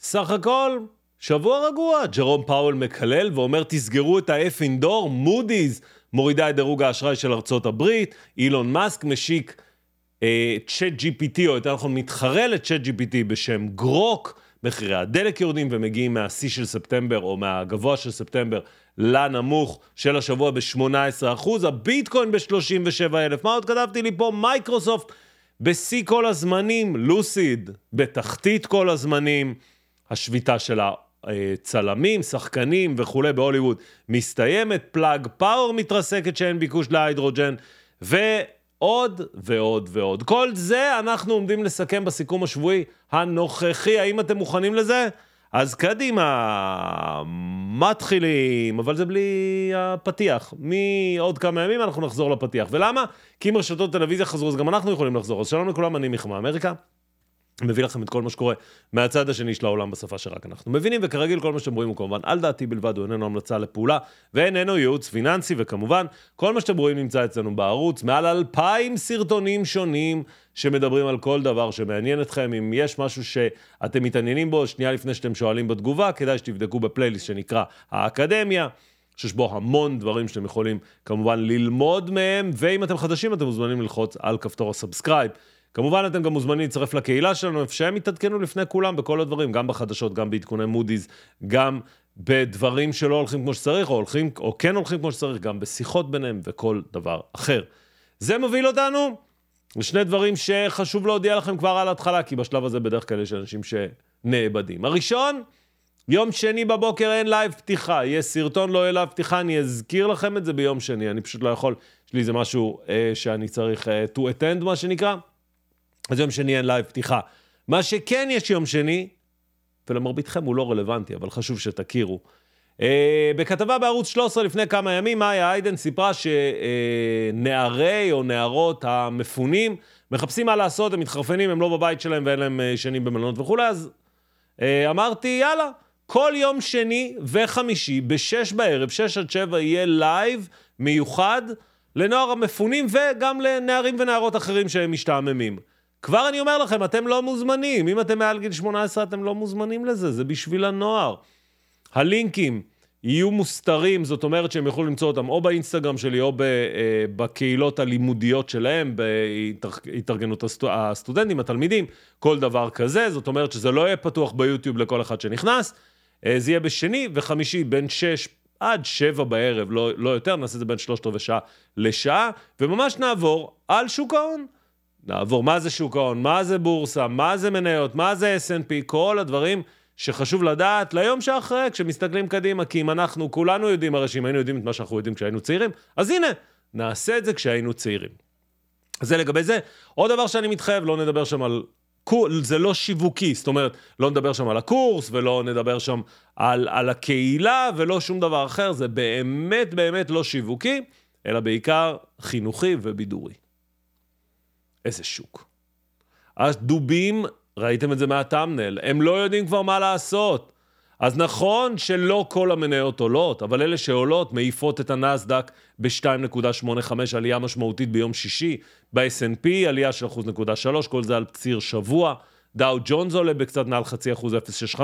סך הכל, שבוע רגוע. ג'רום פאוול מקלל ואומר, תסגרו את ה-F-ing door, מודי'ס מורידה את דירוג האשראי של ארצות הברית, אילון מאסק משיק צ'אט אה, GPT, או יותר נכון מתחרה לצ'אט GPT בשם גרוק, מחירי הדלק יורדים ומגיעים מהשיא של ספטמבר, או מהגבוה של ספטמבר, לנמוך של השבוע ב-18%, הביטקוין ב-37,000. מה עוד כתבתי לי פה? מייקרוסופט בשיא כל הזמנים, לוסיד בתחתית כל הזמנים, השביתה של הצלמים, שחקנים וכולי בהוליווד מסתיימת, פלאג פאוור מתרסקת שאין ביקוש להידרוג'ן, ועוד ועוד ועוד. כל זה אנחנו עומדים לסכם בסיכום השבועי הנוכחי. האם אתם מוכנים לזה? אז קדימה, מתחילים, אבל זה בלי הפתיח. מעוד כמה ימים אנחנו נחזור לפתיח. ולמה? כי אם רשתות טלוויזיה חזרו, אז גם אנחנו יכולים לחזור. אז שלום לכולם, אני מיכה מאמריקה. מביא לכם את כל מה שקורה מהצד השני של העולם בשפה שרק אנחנו מבינים, וכרגיל כל מה שאתם רואים הוא כמובן על דעתי בלבד, הוא איננו המלצה לפעולה, ואיננו ייעוץ פיננסי, וכמובן, כל מה שאתם רואים נמצא אצלנו בערוץ, מעל אלפיים סרטונים שונים שמדברים על כל דבר שמעניין אתכם. אם יש משהו שאתם מתעניינים בו, שנייה לפני שאתם שואלים בתגובה, כדאי שתבדקו בפלייליסט שנקרא האקדמיה. שיש בו המון דברים שאתם יכולים כמובן ללמוד מהם, ואם אתם חדשים אתם מוזמנים ללחוץ על כפתור ה-subscribe. כמובן, אתם גם מוזמנים להצטרף לקהילה שלנו, איפה שהם יתעדכנו לפני כולם בכל הדברים, גם בחדשות, גם בעדכוני מודי'ס, גם בדברים שלא הולכים כמו שצריך, או הולכים, או כן הולכים כמו שצריך, גם בשיחות ביניהם וכל דבר אחר. זה מוביל אותנו לשני דברים שחשוב להודיע לכם כבר על ההתחלה, כי בשלב הזה בדרך כלל יש אנשים שנאבדים. הראשון, יום שני בבוקר אין לייב פתיחה, יהיה סרטון, לא יהיה לייב פתיחה, אני אזכיר לכם את זה ביום שני, אני פשוט לא יכול, יש לי איזה משהו אה, שאני צריך אה, to attend, מה שנקרא. אז יום שני אין לייב פתיחה. מה שכן יש יום שני, ולמרביתכם הוא לא רלוונטי, אבל חשוב שתכירו. Uh, בכתבה בערוץ 13 לפני כמה ימים, מאיה איידן סיפרה שנערי או נערות המפונים מחפשים מה לעשות, הם מתחרפנים, הם לא בבית שלהם ואין להם uh, ישנים במלונות וכולי, אז אה, אמרתי, יאללה, כל יום שני וחמישי, בשש בערב, שש עד שבע, יהיה לייב מיוחד לנוער המפונים וגם לנערים ונערות אחרים שהם משתעממים. כבר אני אומר לכם, אתם לא מוזמנים. אם אתם מעל גיל 18, אתם לא מוזמנים לזה, זה בשביל הנוער. הלינקים יהיו מוסתרים, זאת אומרת שהם יוכלו למצוא אותם או באינסטגרם שלי או אה, בקהילות הלימודיות שלהם, בהתארגנות הסטודנטים, התלמידים, כל דבר כזה. זאת אומרת שזה לא יהיה פתוח ביוטיוב לכל אחד שנכנס. אה, זה יהיה בשני וחמישי בין 6 עד 7 בערב, לא, לא יותר, נעשה את זה בין שלושת רבעי שעה לשעה, וממש נעבור על שוק ההון. נעבור מה זה שוק ההון, מה זה בורסה, מה זה מניות, מה זה S&P, כל הדברים שחשוב לדעת ליום שאחרי, כשמסתכלים קדימה, כי אם אנחנו כולנו יודעים, הרי שאם היינו יודעים את מה שאנחנו יודעים כשהיינו צעירים, אז הנה, נעשה את זה כשהיינו צעירים. זה לגבי זה. עוד דבר שאני מתחייב, לא נדבר שם על... זה לא שיווקי, זאת אומרת, לא נדבר שם על הקורס, ולא נדבר שם על, על הקהילה, ולא שום דבר אחר, זה באמת באמת לא שיווקי, אלא בעיקר חינוכי ובידורי. איזה שוק. הדובים, ראיתם את זה מהטאמנל, הם לא יודעים כבר מה לעשות. אז נכון שלא כל המניות עולות, אבל אלה שעולות מעיפות את הנסדק ב-2.85, עלייה משמעותית ביום שישי. ב-S&P עלייה של 1.3, כל זה על ציר שבוע. דאו ג'ונס עולה בקצת מעל חצי אחוז 0.65,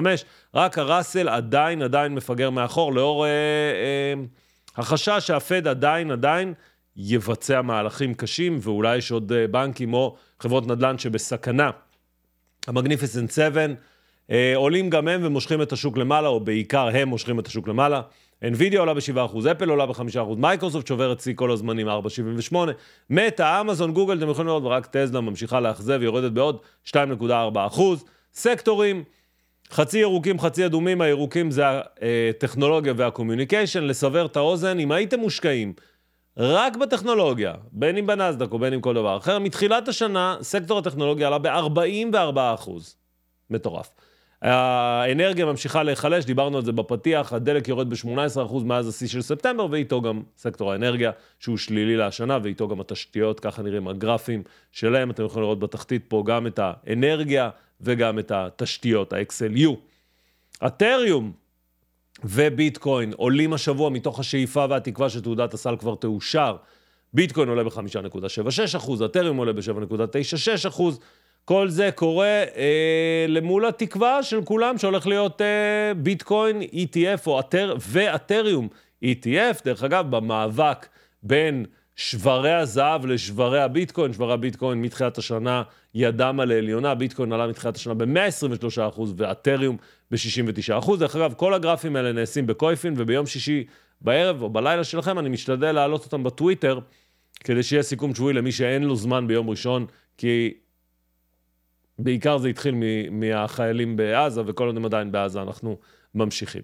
רק הראסל עדיין עדיין מפגר מאחור, לאור אה, אה, החשש שהפד עדיין עדיין יבצע מהלכים קשים, ואולי יש עוד אה, בנקים או חברות נדל"ן שבסכנה. ה magnificent 7 אה, עולים גם הם ומושכים את השוק למעלה, או בעיקר הם מושכים את השוק למעלה. NVIDIA עולה ב-7%, אפל עולה ב-5%, מייקרוסופט שוברת שיא כל הזמנים 4.78, מטא, אמזון, גוגל, אתם יכולים לראות, ורק טזלה ממשיכה לאכזב, יורדת בעוד 2.4%. סקטורים, חצי ירוקים, חצי אדומים, הירוקים זה הטכנולוגיה וה communication. לסבר את האוזן, אם הייתם מושקעים רק בטכנולוגיה, בין אם בנסדק או בין אם כל דבר אחר, מתחילת השנה סקטור הטכנולוגיה עלה ב-44%. מטורף. האנרגיה ממשיכה להיחלש, דיברנו על זה בפתיח, הדלק יורד ב-18% מאז השיא של ספטמבר, ואיתו גם סקטור האנרגיה, שהוא שלילי לשנה, ואיתו גם התשתיות, ככה נראים הגרפים שלהם, אתם יכולים לראות בתחתית פה גם את האנרגיה וגם את התשתיות, ה-XLU. אתריום, וביטקוין עולים השבוע מתוך השאיפה והתקווה שתעודת הסל כבר תאושר. ביטקוין עולה ב-5.76%, אתריום עולה ב-7.96%, כל זה קורה אה, למול התקווה של כולם שהולך להיות אה, ביטקוין ETF או אתר, ואתריום ETF. דרך אגב, במאבק בין שברי הזהב לשברי הביטקוין, שברי הביטקוין מתחילת השנה ידם על העליונה, ביטקוין עלה מתחילת השנה ב-123% ואתריום ב-69%. דרך אגב, כל הגרפים האלה נעשים בקויפין, וביום שישי בערב או בלילה שלכם אני משתדל להעלות אותם בטוויטר, כדי שיהיה סיכום שבועי למי שאין לו זמן ביום ראשון, כי בעיקר זה התחיל מהחיילים בעזה, וכל עוד הם עדיין בעזה אנחנו ממשיכים.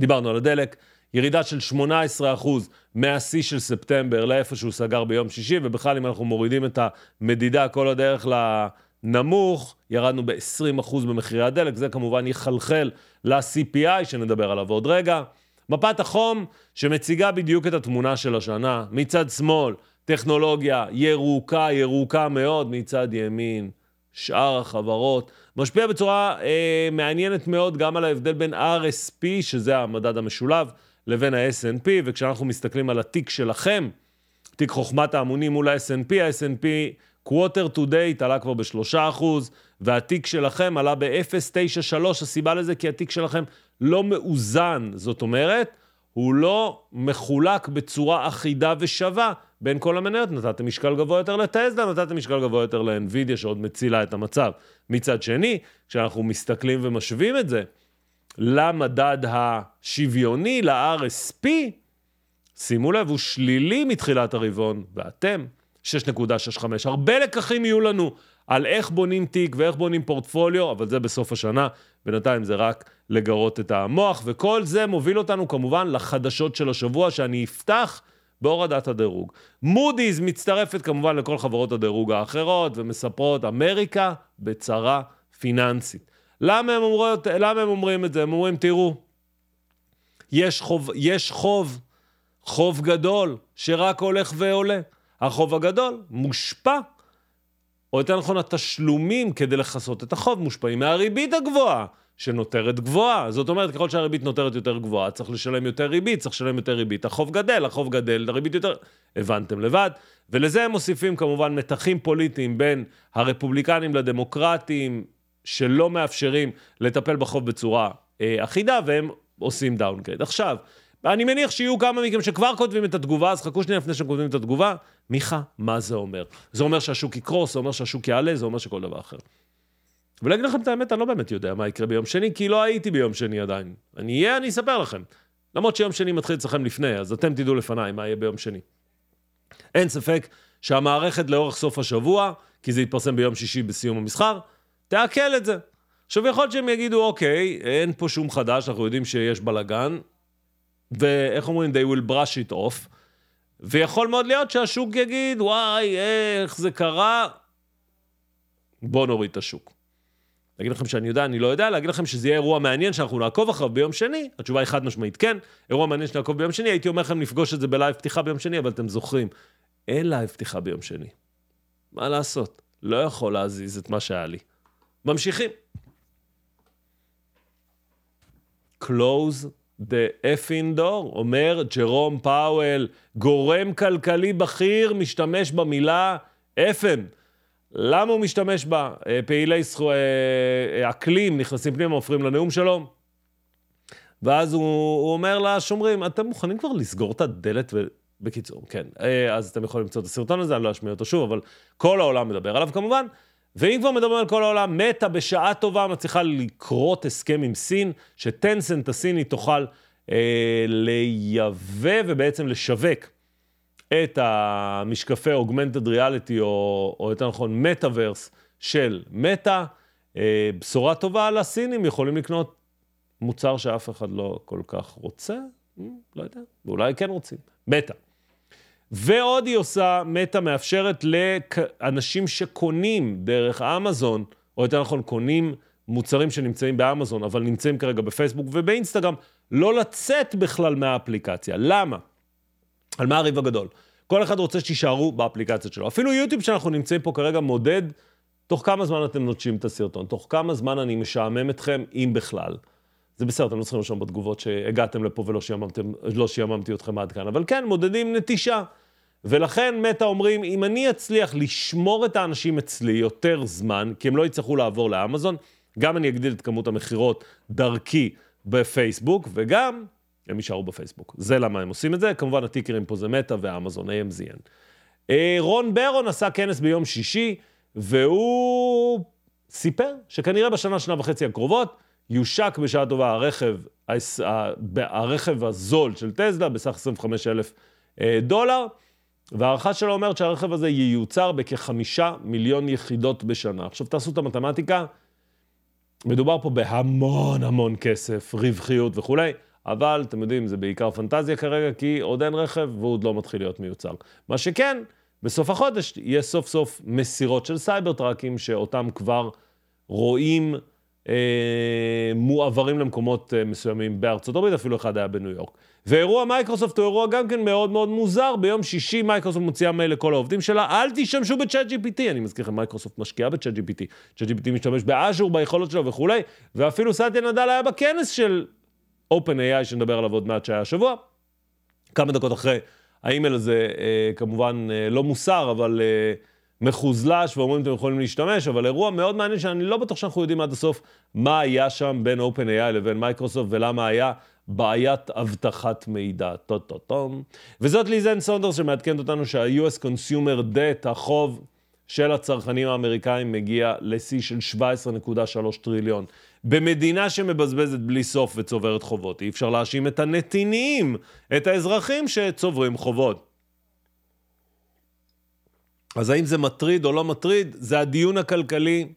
דיברנו על הדלק, ירידה של 18% מהשיא של ספטמבר לאיפה שהוא סגר ביום שישי, ובכלל אם אנחנו מורידים את המדידה כל הדרך לנמוך, ירדנו ב-20% במחירי הדלק, זה כמובן יחלחל ל-CPI שנדבר עליו עוד רגע. מפת החום שמציגה בדיוק את התמונה של השנה, מצד שמאל, טכנולוגיה ירוקה, ירוקה מאוד, מצד ימין, שאר החברות. משפיע בצורה אה, מעניינת מאוד גם על ההבדל בין RSP, שזה המדד המשולב, לבין ה-S&P, וכשאנחנו מסתכלים על התיק שלכם, תיק חוכמת ההמונים מול ה-S&P, ה-S&P quarter to date עלה כבר ב-3%, והתיק שלכם עלה ב-0.93, הסיבה לזה כי התיק שלכם לא מאוזן, זאת אומרת, הוא לא מחולק בצורה אחידה ושווה בין כל המניות. נתתם משקל גבוה יותר לטסלה, נתתם משקל גבוה יותר לאנווידיה, שעוד מצילה את המצב. מצד שני, כשאנחנו מסתכלים ומשווים את זה למדד השוויוני, ל-RSP, שימו לב, הוא שלילי מתחילת הרבעון, ואתם, 6.65. הרבה לקחים יהיו לנו על איך בונים תיק ואיך בונים פורטפוליו, אבל זה בסוף השנה, בינתיים זה רק לגרות את המוח, וכל זה מוביל אותנו כמובן לחדשות של השבוע, שאני אפתח בהורדת הדירוג. מודי'ס מצטרפת כמובן לכל חברות הדירוג האחרות, ומספרות, אמריקה בצרה פיננסית. למה הם, אומרות, למה הם אומרים את זה? הם אומרים, תראו, יש חוב, יש חוב, חוב גדול, שרק הולך ועולה. החוב הגדול מושפע, או יותר נכון, התשלומים כדי לכסות את החוב מושפעים מהריבית הגבוהה. שנותרת גבוהה. זאת אומרת, ככל שהריבית נותרת יותר גבוהה, צריך לשלם יותר ריבית, צריך לשלם יותר ריבית. החוב גדל, החוב גדל, הריבית יותר... הבנתם לבד. ולזה הם מוסיפים כמובן מתחים פוליטיים בין הרפובליקנים לדמוקרטים, שלא מאפשרים לטפל בחוב בצורה אה, אחידה, והם עושים downgrade. עכשיו, אני מניח שיהיו כמה מכם שכבר כותבים את התגובה, אז חכו שנייה לפני שהם כותבים את התגובה. מיכה, מה זה אומר? זה אומר שהשוק יקרוס, זה אומר שהשוק יעלה, זה אומר שכל דבר אחר. ולהגיד לכם את האמת, אני לא באמת יודע מה יקרה ביום שני, כי לא הייתי ביום שני עדיין. אני אהיה, אני אספר לכם. למרות שיום שני מתחיל אצלכם לפני, אז אתם תדעו לפניי מה יהיה ביום שני. אין ספק שהמערכת לאורך סוף השבוע, כי זה יתפרסם ביום שישי בסיום המסחר, תעכל את זה. עכשיו, יכול להיות שהם יגידו, אוקיי, אין פה שום חדש, אנחנו יודעים שיש בלאגן, ואיך אומרים, they will brush it off, ויכול מאוד להיות שהשוק יגיד, וואי, איך זה קרה, בואו נוריד את השוק. להגיד לכם שאני יודע, אני לא יודע, להגיד לכם שזה יהיה אירוע מעניין שאנחנו נעקוב אחריו ביום שני, התשובה היא חד משמעית כן, אירוע מעניין שנעקוב ביום שני, הייתי אומר לכם לפגוש את זה בלייב פתיחה ביום שני, אבל אתם זוכרים, אין לייב פתיחה ביום שני. מה לעשות? לא יכול להזיז את מה שהיה לי. ממשיכים. Close effing door, אומר ג'רום פאוול, גורם כלכלי בכיר, משתמש במילה אפן. למה הוא משתמש בה? אה, פעילי זכו... אה, אה, אקלים נכנסים פנימה, מפריעים לנאום שלו. ואז הוא, הוא אומר לשומרים, אתם מוכנים כבר לסגור את הדלת? בקיצור, כן. אז אתם יכולים למצוא את הסרטון הזה, אני לא אשמיע אותו שוב, אבל כל העולם מדבר עליו כמובן. ואם כבר מדברים על כל העולם, מטא בשעה טובה מצליחה לקרות הסכם עם סין, שטנסנט הסיני תוכל אה, לייבא ובעצם לשווק את המשקפי אוגמנטד ריאליטי, או, או יותר נכון מטאוורס של מטא. אה, בשורה טובה לסינים, יכולים לקנות מוצר שאף אחד לא כל כך רוצה, לא יודע, ואולי כן רוצים, מטא. ועוד היא עושה, מטא מאפשרת לאנשים שקונים דרך אמזון, או יותר נכון, קונים מוצרים שנמצאים באמזון, אבל נמצאים כרגע בפייסבוק ובאינסטגרם, לא לצאת בכלל מהאפליקציה. למה? על מה הריב הגדול? כל אחד רוצה שתישארו באפליקציות שלו. אפילו יוטיוב שאנחנו נמצאים פה כרגע מודד תוך כמה זמן אתם נוטשים את הסרטון, תוך כמה זמן אני משעמם אתכם, אם בכלל. זה בסדר, אתם לא צריכים לרשום בתגובות שהגעתם לפה ולא שיעממתם, לא שיעממתי אתכם עד כאן, אבל כן, מודדים נטישה. ולכן מטא אומרים, אם אני אצליח לשמור את האנשים אצלי יותר זמן, כי הם לא יצטרכו לעבור לאמזון, גם אני אגדיל את כמות המכירות דרכי בפייסבוק, וגם הם יישארו בפייסבוק. זה למה הם עושים את זה. כמובן, הטיקרים פה זה מטא ואמזון, AMZN. אה, רון ברון עשה כנס ביום שישי, והוא סיפר שכנראה בשנה, שנה וחצי הקרובות, יושק בשעה טובה הרכב, הרכב הזול של טסלה בסך 25 אלף אה, דולר, וההערכה שלו אומרת שהרכב הזה ייוצר בכחמישה מיליון יחידות בשנה. עכשיו תעשו את המתמטיקה, מדובר פה בהמון המון כסף, רווחיות וכולי, אבל אתם יודעים, זה בעיקר פנטזיה כרגע, כי עוד אין רכב והוא עוד לא מתחיל להיות מיוצר. מה שכן, בסוף החודש יהיה סוף סוף מסירות של סייבר טראקים, שאותם כבר רואים מועברים למקומות אה, מסוימים בארצות הברית, אפילו אחד היה בניו יורק. ואירוע מייקרוסופט הוא אירוע גם כן מאוד מאוד מוזר. ביום שישי מייקרוסופט מוציאה מייל לכל העובדים שלה, אל תשתמשו בצ'אט GPT. אני מזכיר לכם, מייקרוסופט משקיעה בצ'אט GPT. צ'אט GPT משתמש באז'ור, ביכולות שלו וכולי, ואפילו סאטיה נאדלה היה בכנס של OpenAI, שנדבר עליו עוד מעט שהיה השבוע. כמה דקות אחרי, האימייל הזה אה, כמובן אה, לא מוסר, אבל... אה, מוכחש ואומרים אתם יכולים להשתמש, אבל אירוע מאוד מעניין שאני לא בטוח שאנחנו יודעים עד הסוף מה היה שם בין OpenAI לבין מייקרוסופט ולמה היה בעיית אבטחת מידע. טו-טו-טום. וזאת ליזאן סונדרס שמעדכנת אותנו שה-US Consumer Debt, החוב של הצרכנים האמריקאים, מגיע לשיא של 17.3 טריליון. במדינה שמבזבזת בלי סוף וצוברת חובות, אי אפשר להאשים את הנתינים, את האזרחים שצוברים חובות. אז האם זה מטריד או לא מטריד? זה הדיון הכלכלי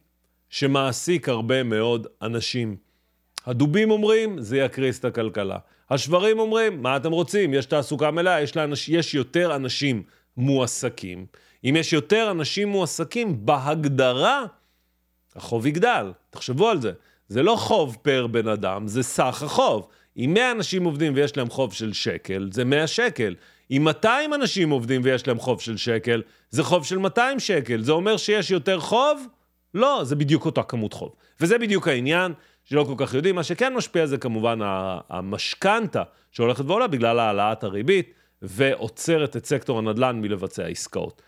שמעסיק הרבה מאוד אנשים. הדובים אומרים, זה יקריס את הכלכלה. השברים אומרים, מה אתם רוצים? יש תעסוקה מלאה, יש, לאנש, יש יותר אנשים מועסקים. אם יש יותר אנשים מועסקים, בהגדרה, החוב יגדל. תחשבו על זה. זה לא חוב פר בן אדם, זה סך החוב. אם 100 אנשים עובדים ויש להם חוב של שקל, זה 100 שקל. אם 200 אנשים עובדים ויש להם חוב של שקל, זה חוב של 200 שקל. זה אומר שיש יותר חוב? לא, זה בדיוק אותה כמות חוב. וזה בדיוק העניין שלא כל כך יודעים. מה שכן משפיע זה כמובן המשכנתה שהולכת ועולה בגלל העלאת הריבית, ועוצרת את סקטור הנדל"ן מלבצע עסקאות.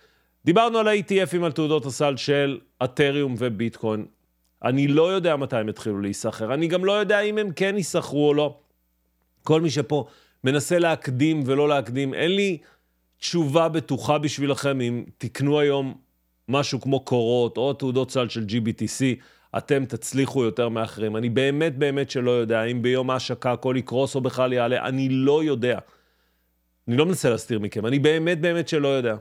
דיברנו על ה-ETFים, על תעודות הסל של אתריום וביטקוין. אני לא יודע מתי הם יתחילו להיסחר, אני גם לא יודע אם הם כן ייסחרו או לא. כל מי שפה מנסה להקדים ולא להקדים. אין לי תשובה בטוחה בשבילכם אם תקנו היום משהו כמו קורות או תעודות סל של GBTC, אתם תצליחו יותר מאחרים. אני באמת באמת שלא יודע אם ביום ההשקה הכל יקרוס או בכלל יעלה, אני לא יודע. אני לא מנסה להסתיר מכם, אני באמת באמת שלא יודע.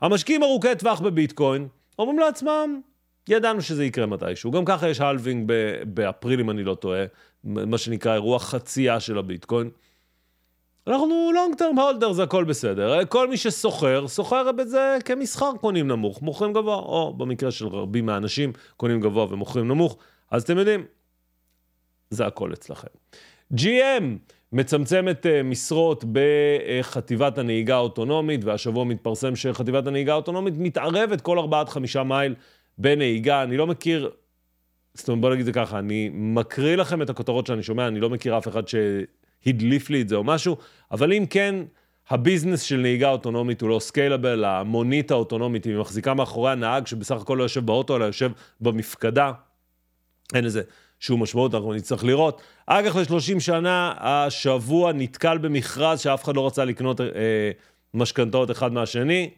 המשקיעים ארוכי טווח בביטקוין אומרים לעצמם, ידענו שזה יקרה מתישהו. גם ככה יש הלווינג באפריל, אם אני לא טועה, מה שנקרא אירוע חצייה של הביטקוין. אנחנו טרם הולדר, זה הכל בסדר. כל מי שסוחר, סוחר בזה כמסחר, קונים נמוך, מוכרים גבוה, או במקרה של רבים מהאנשים, קונים גבוה ומוכרים נמוך. אז אתם יודעים, זה הכל אצלכם. GM מצמצמת uh, משרות בחטיבת הנהיגה האוטונומית, והשבוע מתפרסם שחטיבת הנהיגה האוטונומית מתערבת כל ארבעת חמישה מייל בנהיגה. אני לא מכיר, זאת אומרת, בוא נגיד את זה ככה, אני מקריא לכם את הכותרות שאני שומע, אני לא מכיר אף אחד ש... הדליף לי את זה או משהו, אבל אם כן, הביזנס של נהיגה אוטונומית הוא לא scalable, המונית האוטונומית היא מחזיקה מאחורי הנהג שבסך הכל לא יושב באוטו, אלא יושב במפקדה. אין לזה שום משמעות, אנחנו נצטרך לראות. אג"ח ל-30 שנה, השבוע נתקל במכרז שאף אחד לא רצה לקנות אה, משכנתאות אחד מהשני,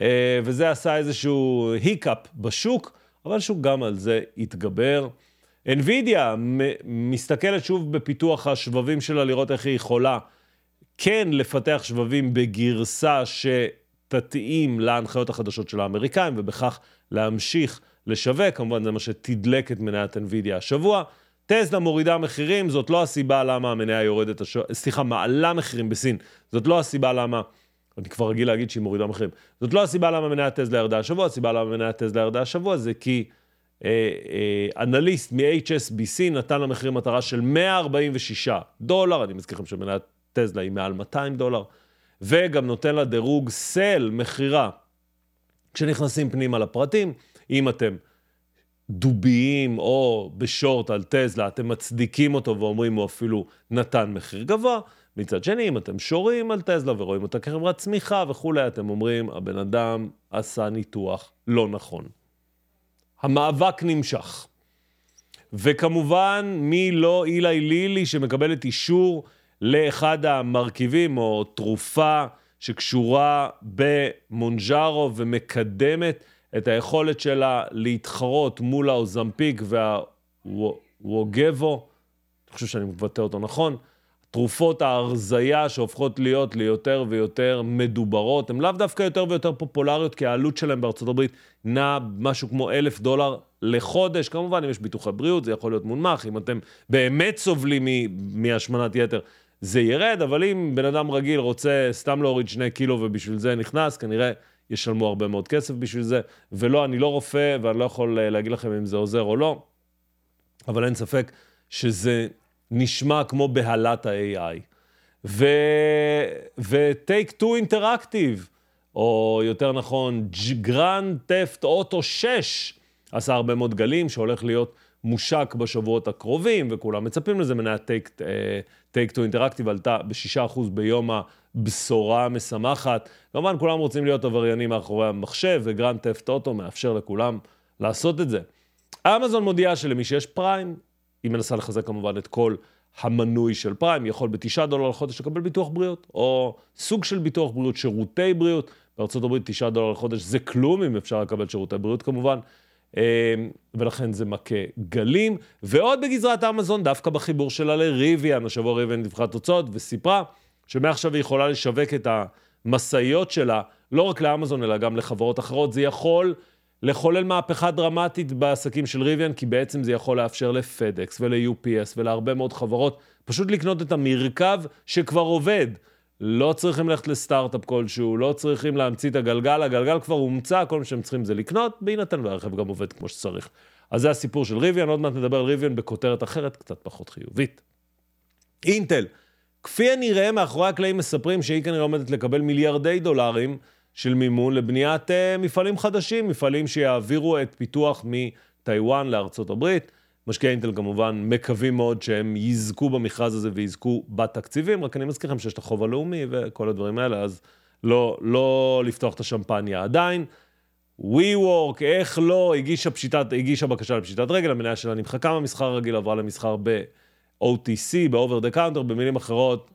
אה, וזה עשה איזשהו היקאפ בשוק, אבל שוק גם על זה התגבר. NVIDIA מסתכלת שוב בפיתוח השבבים שלה, לראות איך היא יכולה כן לפתח שבבים בגרסה שתתאים להנחיות החדשות של האמריקאים, ובכך להמשיך לשווק, כמובן זה מה שתדלק את מניית NVIDIA השבוע. טסלה מורידה מחירים, זאת לא הסיבה למה המניה יורדת, הש... סליחה, מעלה מחירים בסין, זאת לא הסיבה למה, אני כבר רגיל להגיד שהיא מורידה מחירים, זאת לא הסיבה למה מניית טסלה ירדה השבוע, הסיבה למה מניית טסלה ירדה השבוע זה כי אנליסט מ-HSBC נתן למחיר מטרה של 146 דולר, אני מזכיר לכם שמניית טזלה היא מעל 200 דולר, וגם נותן לה דירוג סל מכירה. כשנכנסים פנימה לפרטים, אם אתם דוביים או בשורט על טסלה, אתם מצדיקים אותו ואומרים הוא אפילו נתן מחיר גבוה. מצד שני, אם אתם שורים על טסלה ורואים אותה כחברת צמיחה וכולי, אתם אומרים, הבן אדם עשה ניתוח לא נכון. המאבק נמשך. וכמובן, מי לא אילי לילי שמקבלת אישור לאחד המרכיבים או תרופה שקשורה במונג'ארו ומקדמת את היכולת שלה להתחרות מול האוזמפיק והווגבו, אני חושב שאני מבטא אותו נכון, תרופות ההרזייה שהופכות להיות ליותר ויותר מדוברות, הן לאו דווקא יותר ויותר פופולריות, כי העלות שלהן בארצות הברית נעה משהו כמו אלף דולר לחודש. כמובן, אם יש ביטוחי בריאות, זה יכול להיות מונמך. אם אתם באמת סובלים מהשמנת יתר, זה ירד, אבל אם בן אדם רגיל רוצה סתם להוריד שני קילו ובשביל זה נכנס, כנראה ישלמו הרבה מאוד כסף בשביל זה. ולא, אני לא רופא ואני לא יכול אה, להגיד לכם אם זה עוזר או לא, אבל אין ספק שזה נשמע כמו בהלת ה-AI. ו-Take Interactive, או יותר נכון, גרנד תפט אוטו 6, עשה הרבה מאוד גלים, שהולך להיות מושק בשבועות הקרובים, וכולם מצפים לזה. מניית Take Two Interactive עלתה ב-6% ביום הבשורה המשמחת. כמובן, כולם רוצים להיות עבריינים מאחורי המחשב, וגרנד טפט אוטו מאפשר לכולם לעשות את זה. אמזון מודיעה שלמי שיש פריים, היא מנסה לחזק כמובן את כל המנוי של פריים, יכול בתשעה דולר לחודש לקבל ביטוח בריאות, או סוג של ביטוח בריאות, שירותי בריאות. בארה"ב תשעה דולר לחודש זה כלום, אם אפשר לקבל שירותי בריאות כמובן. אמ, ולכן זה מכה גלים. ועוד בגזרת אמזון, דווקא בחיבור שלה לריביאן, השבוע ריביאן דיווחה תוצאות וסיפרה שמעכשיו היא יכולה לשווק את המשאיות שלה, לא רק לאמזון, אלא גם לחברות אחרות. זה יכול לחולל מהפכה דרמטית בעסקים של ריביאן, כי בעצם זה יכול לאפשר לפדקס ול-UPS ולהרבה מאוד חברות פשוט לקנות את המרכב שכבר עובד. לא צריכים ללכת לסטארט-אפ כלשהו, לא צריכים להמציא את הגלגל, הגלגל כבר הומצא, כל מה שהם צריכים זה לקנות, בהינתן והרכב גם עובד כמו שצריך. אז זה הסיפור של ריביאן, עוד מעט נדבר על ריביאן בכותרת אחרת, קצת פחות חיובית. אינטל, כפי הנראה, מאחורי הקלעים מספרים שהיא כנראה עומדת לקבל מיליארדי דולרים של מימון לבניית uh, מפעלים חדשים, מפעלים שיעבירו את פיתוח מטיוואן לארצות הברית. משקיעי אינטל כמובן מקווים מאוד שהם יזכו במכרז הזה ויזכו בתקציבים, רק אני מזכיר לכם שיש את החוב הלאומי וכל הדברים האלה, אז לא, לא לפתוח את השמפניה עדיין. WeWork, איך לא, הגישה, פשיטת, הגישה בקשה לפשיטת רגל, המניה שלה נמחקה מהמסחר הרגיל, עברה למסחר ב-OTC, ב-over the counter, במילים אחרות,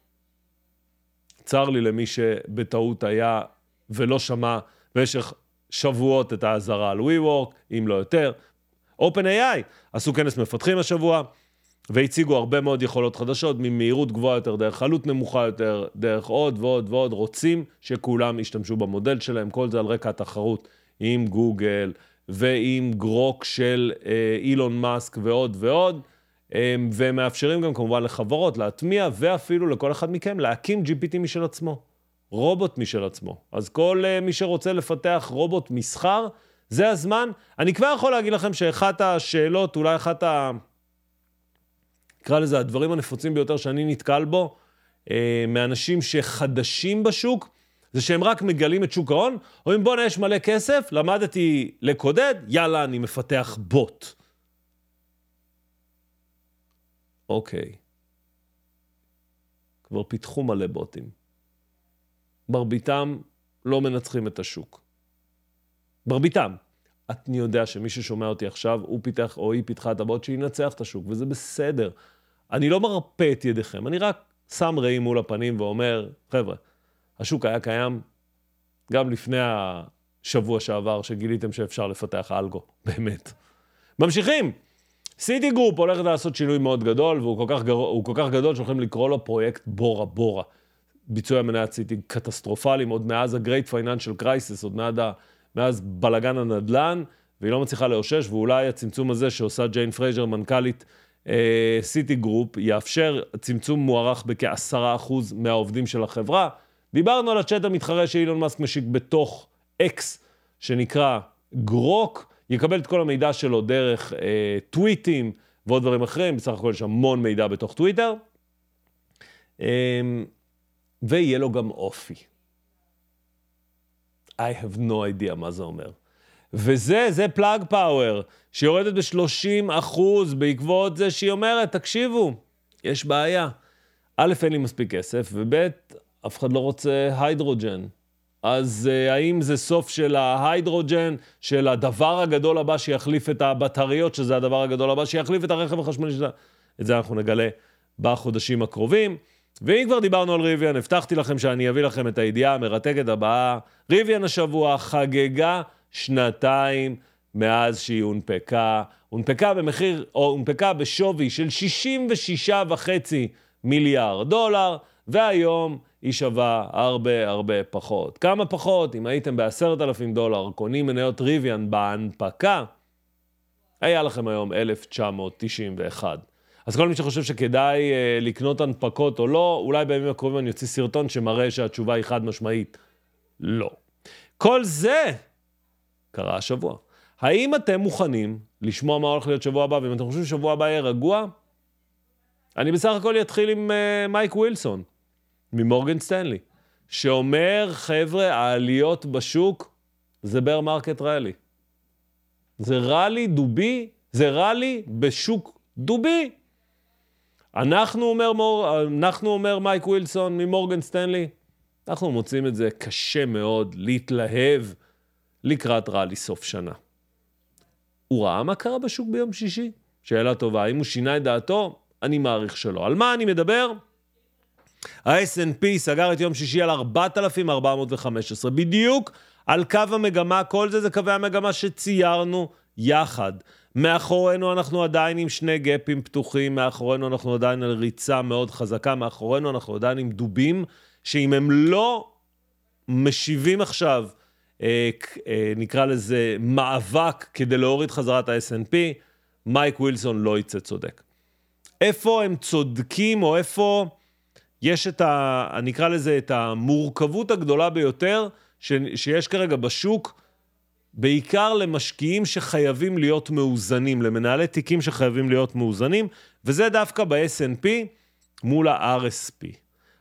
צר לי למי שבטעות היה ולא שמע במשך שבועות את האזהרה על WeWork, אם לא יותר. OpenAI עשו כנס מפתחים השבוע, והציגו הרבה מאוד יכולות חדשות, ממהירות גבוהה יותר, דרך עלות נמוכה יותר, דרך עוד ועוד ועוד. רוצים שכולם ישתמשו במודל שלהם, כל זה על רקע התחרות עם גוגל ועם גרוק של אה, אילון מאסק ועוד ועוד. אה, ומאפשרים גם כמובן לחברות להטמיע, ואפילו לכל אחד מכם להקים GPT משל עצמו. רובוט משל עצמו. אז כל uh, מי שרוצה לפתח רובוט מסחר, זה הזמן. אני כבר יכול להגיד לכם שאחת השאלות, אולי אחת ה... נקרא לזה הדברים הנפוצים ביותר שאני נתקל בו, uh, מאנשים שחדשים בשוק, זה שהם רק מגלים את שוק ההון, אומרים בואנה יש מלא כסף, למדתי לקודד, יאללה אני מפתח בוט. אוקיי. כבר פיתחו מלא בוטים. מרביתם לא מנצחים את השוק. מרביתם. אני יודע שמי ששומע אותי עכשיו, הוא פיתח או היא פיתחה את הבוט שינצח את השוק, וזה בסדר. אני לא מרפא את ידיכם, אני רק שם ראי מול הפנים ואומר, חבר'ה, השוק היה קיים גם לפני השבוע שעבר, שגיליתם שאפשר לפתח אלגו, באמת. ממשיכים. סיטי גרופ הולכת לעשות שינוי מאוד גדול, והוא כל כך, גר... כל כך גדול שהולכים לקרוא לו פרויקט בורה בורה. ביצועי מניית סיטי קטסטרופליים, עוד מאז ה-Great Financial Crisis, עוד מאז, מאז בלגן הנדל"ן, והיא לא מצליחה לאושש, ואולי הצמצום הזה שעושה ג'יין פרייזר, מנכ"לית סיטי אה, גרופ, יאפשר צמצום מוערך בכעשרה אחוז מהעובדים של החברה. דיברנו על הצ'אט המתחרה שאילון מאסק משיק בתוך אקס, שנקרא גרוק, יקבל את כל המידע שלו דרך אה, טוויטים ועוד דברים אחרים, בסך הכל יש המון מידע בתוך טוויטר. אה, ויהיה לו גם אופי. I have no idea מה זה אומר. וזה, זה פלאג פאוור, שיורדת ב-30 אחוז בעקבות זה שהיא אומרת, תקשיבו, יש בעיה. א', אין לי מספיק כסף, וב', אף אחד לא רוצה היידרוג'ן. אז uh, האם זה סוף של ההיידרוג'ן, של הדבר הגדול הבא שיחליף את הבטריות, שזה הדבר הגדול הבא שיחליף את הרכב החשמלי שלה? את זה אנחנו נגלה בחודשים הקרובים. ואם כבר דיברנו על ריביאן, הבטחתי לכם שאני אביא לכם את הידיעה המרתקת הבאה. ריביאן השבוע חגגה שנתיים מאז שהיא הונפקה. הונפקה במחיר, או הונפקה בשווי של 66.5 מיליארד דולר, והיום היא שווה הרבה הרבה פחות. כמה פחות? אם הייתם ב-10,000 דולר קונים מניות ריביאן בהנפקה, היה לכם היום 1,991. אז כל מי שחושב שכדאי אה, לקנות הנפקות או לא, אולי בימים הקרובים אני אוציא סרטון שמראה שהתשובה היא חד משמעית, לא. כל זה קרה השבוע. האם אתם מוכנים לשמוע מה הולך להיות שבוע הבא, ואם אתם חושבים ששבוע הבא יהיה רגוע, אני בסך הכל אתחיל עם uh, מייק ווילסון, ממורגן סטנלי, שאומר, חבר'ה, העליות בשוק זה bear market rally. זה ראלי דובי, זה ראלי בשוק דובי. אנחנו אומר, מור, אנחנו אומר מייק ווילסון ממורגן סטנלי, אנחנו מוצאים את זה קשה מאוד להתלהב לקראת ראלי סוף שנה. הוא ראה מה קרה בשוק ביום שישי? שאלה טובה. האם הוא שינה את דעתו? אני מעריך שלא. על מה אני מדבר? ה-S&P סגר את יום שישי על 4,415, בדיוק על קו המגמה, כל זה זה קווי המגמה שציירנו יחד. מאחורינו אנחנו עדיין עם שני גפים פתוחים, מאחורינו אנחנו עדיין על ריצה מאוד חזקה, מאחורינו אנחנו עדיין עם דובים, שאם הם לא משיבים עכשיו, אה, אה, נקרא לזה מאבק כדי להוריד חזרת ה-S&P, מייק ווילסון לא יצא צודק. איפה הם צודקים, או איפה יש את ה... נקרא לזה את המורכבות הגדולה ביותר שיש כרגע בשוק, בעיקר למשקיעים שחייבים להיות מאוזנים, למנהלי תיקים שחייבים להיות מאוזנים, וזה דווקא ב-S&P מול ה-RSP.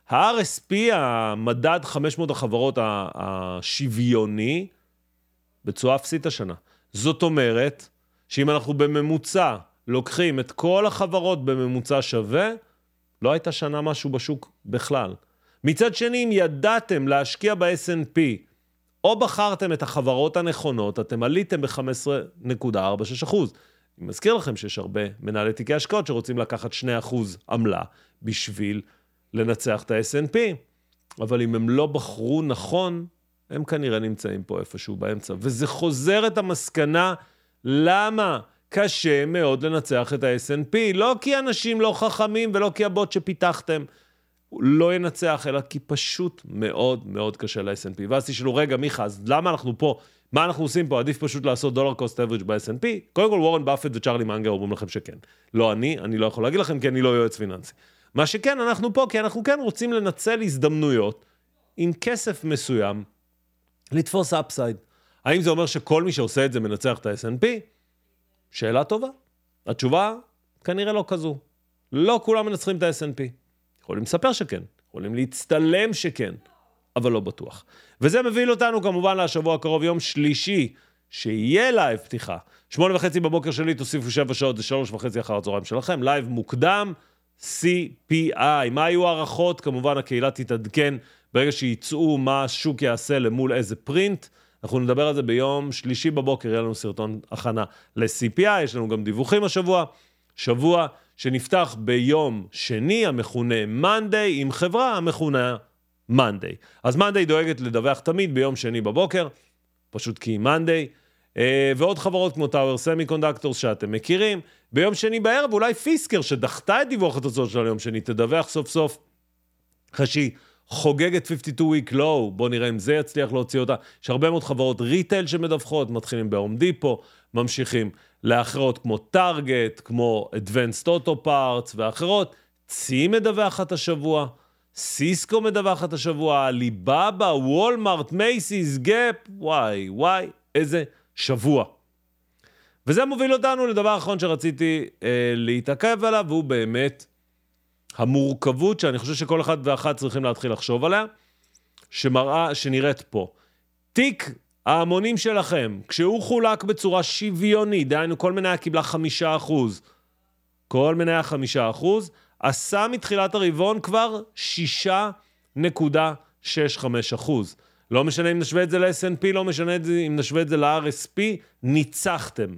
ה-RSP, המדד 500 החברות השוויוני, בצורה אפסית השנה. זאת אומרת, שאם אנחנו בממוצע לוקחים את כל החברות בממוצע שווה, לא הייתה שנה משהו בשוק בכלל. מצד שני, אם ידעתם להשקיע ב-S&P, או בחרתם את החברות הנכונות, אתם עליתם ב-15.46%. אני מזכיר לכם שיש הרבה מנהלי תיקי השקעות שרוצים לקחת 2% עמלה בשביל לנצח את ה-S&P, אבל אם הם לא בחרו נכון, הם כנראה נמצאים פה איפשהו באמצע. וזה חוזר את המסקנה למה קשה מאוד לנצח את ה-S&P, לא כי אנשים לא חכמים ולא כי הבוט שפיתחתם לא ינצח, אלא כי פשוט מאוד מאוד קשה ל-S&P. ואז תשאלו, רגע, מיכה, אז למה אנחנו פה? מה אנחנו עושים פה? עדיף פשוט לעשות דולר קוסט אבריג' ב-S&P? קודם כל, וורן באפט וצ'רלי מנגר אומרים לכם שכן. לא אני, אני לא יכול להגיד לכם כי אני לא יועץ פיננסי. מה שכן, אנחנו פה כי אנחנו כן רוצים לנצל הזדמנויות עם כסף מסוים לתפוס אפסייד. האם זה אומר שכל מי שעושה את זה מנצח את ה-S&P? שאלה טובה. התשובה כנראה לא כזו. לא כולם מנצחים את ה-S&P. יכולים לספר שכן, יכולים להצטלם שכן, אבל לא בטוח. וזה מביא אותנו כמובן לשבוע הקרוב, יום שלישי, שיהיה live פתיחה. שמונה וחצי בבוקר שלי, תוסיפו שבע שעות, זה שלוש וחצי אחר הצהריים שלכם. live מוקדם, CPI. מה יהיו הערכות? כמובן הקהילה תתעדכן ברגע שיצאו מה השוק יעשה למול איזה print. אנחנו נדבר על זה ביום שלישי בבוקר, יהיה לנו סרטון הכנה ל-CPI, יש לנו גם דיווחים השבוע. שבוע שנפתח ביום שני, המכונה Monday, עם חברה המכונה Monday. אז Monday דואגת לדווח תמיד ביום שני בבוקר, פשוט כי היא. אה, ועוד חברות כמו Tower Semiconductors שאתם מכירים. ביום שני בערב אולי Fisker, שדחתה את דיווח התוצאות שלה ליום שני, תדווח סוף סוף אחרי שהיא חוגגת 52 week low, בואו נראה אם זה יצליח להוציא אותה. יש הרבה מאוד חברות retail שמדווחות, מתחילים ב Home Depot, ממשיכים לאחרות כמו Target, כמו Advanced Auto Parts ואחרות. Sea מדווחת השבוע, סיסקו מדווחת השבוע, Alibaba, Walmart, Macy's, Gap, וואי, וואי, איזה שבוע. וזה מוביל אותנו לדבר האחרון שרציתי אה, להתעכב עליו, והוא באמת המורכבות שאני חושב שכל אחד ואחת צריכים להתחיל לחשוב עליה, שמראה, שנראית פה. תיק ההמונים שלכם, כשהוא חולק בצורה שוויונית, דהיינו כל מניה קיבלה חמישה אחוז, כל מניה חמישה אחוז, עשה מתחילת הרבעון כבר שישה נקודה שש חמש אחוז. לא משנה אם נשווה את זה ל-S&P, לא משנה אם נשווה את זה ל-RSP, ניצחתם.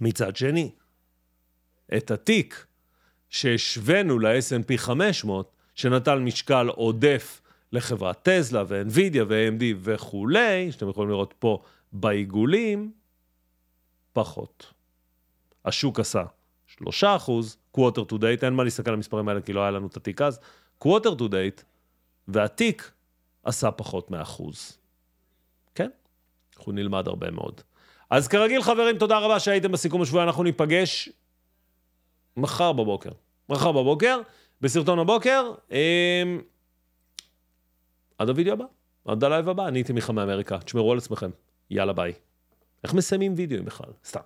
מצד שני, את התיק שהשווינו ל-S&P 500, שנטל משקל עודף לחברת טזלה ו-NVIDIA ו-AMD וכולי, שאתם יכולים לראות פה בעיגולים, פחות. השוק עשה 3 אחוז, quarter to date, אין מה להסתכל על המספרים האלה כי לא היה לנו את התיק אז, quarter to date, והתיק עשה פחות מאחוז. כן? אנחנו נלמד הרבה מאוד. אז כרגיל, חברים, תודה רבה שהייתם בסיכום השבועי, אנחנו ניפגש מחר בבוקר. מחר בבוקר, בסרטון הבוקר. אמ... עד הוידאו הבא, עד ה live הבא, אני הייתי מיכה מאמריקה. תשמרו על עצמכם. יאללה ביי. איך מסיימים וידאו בכלל? סתם.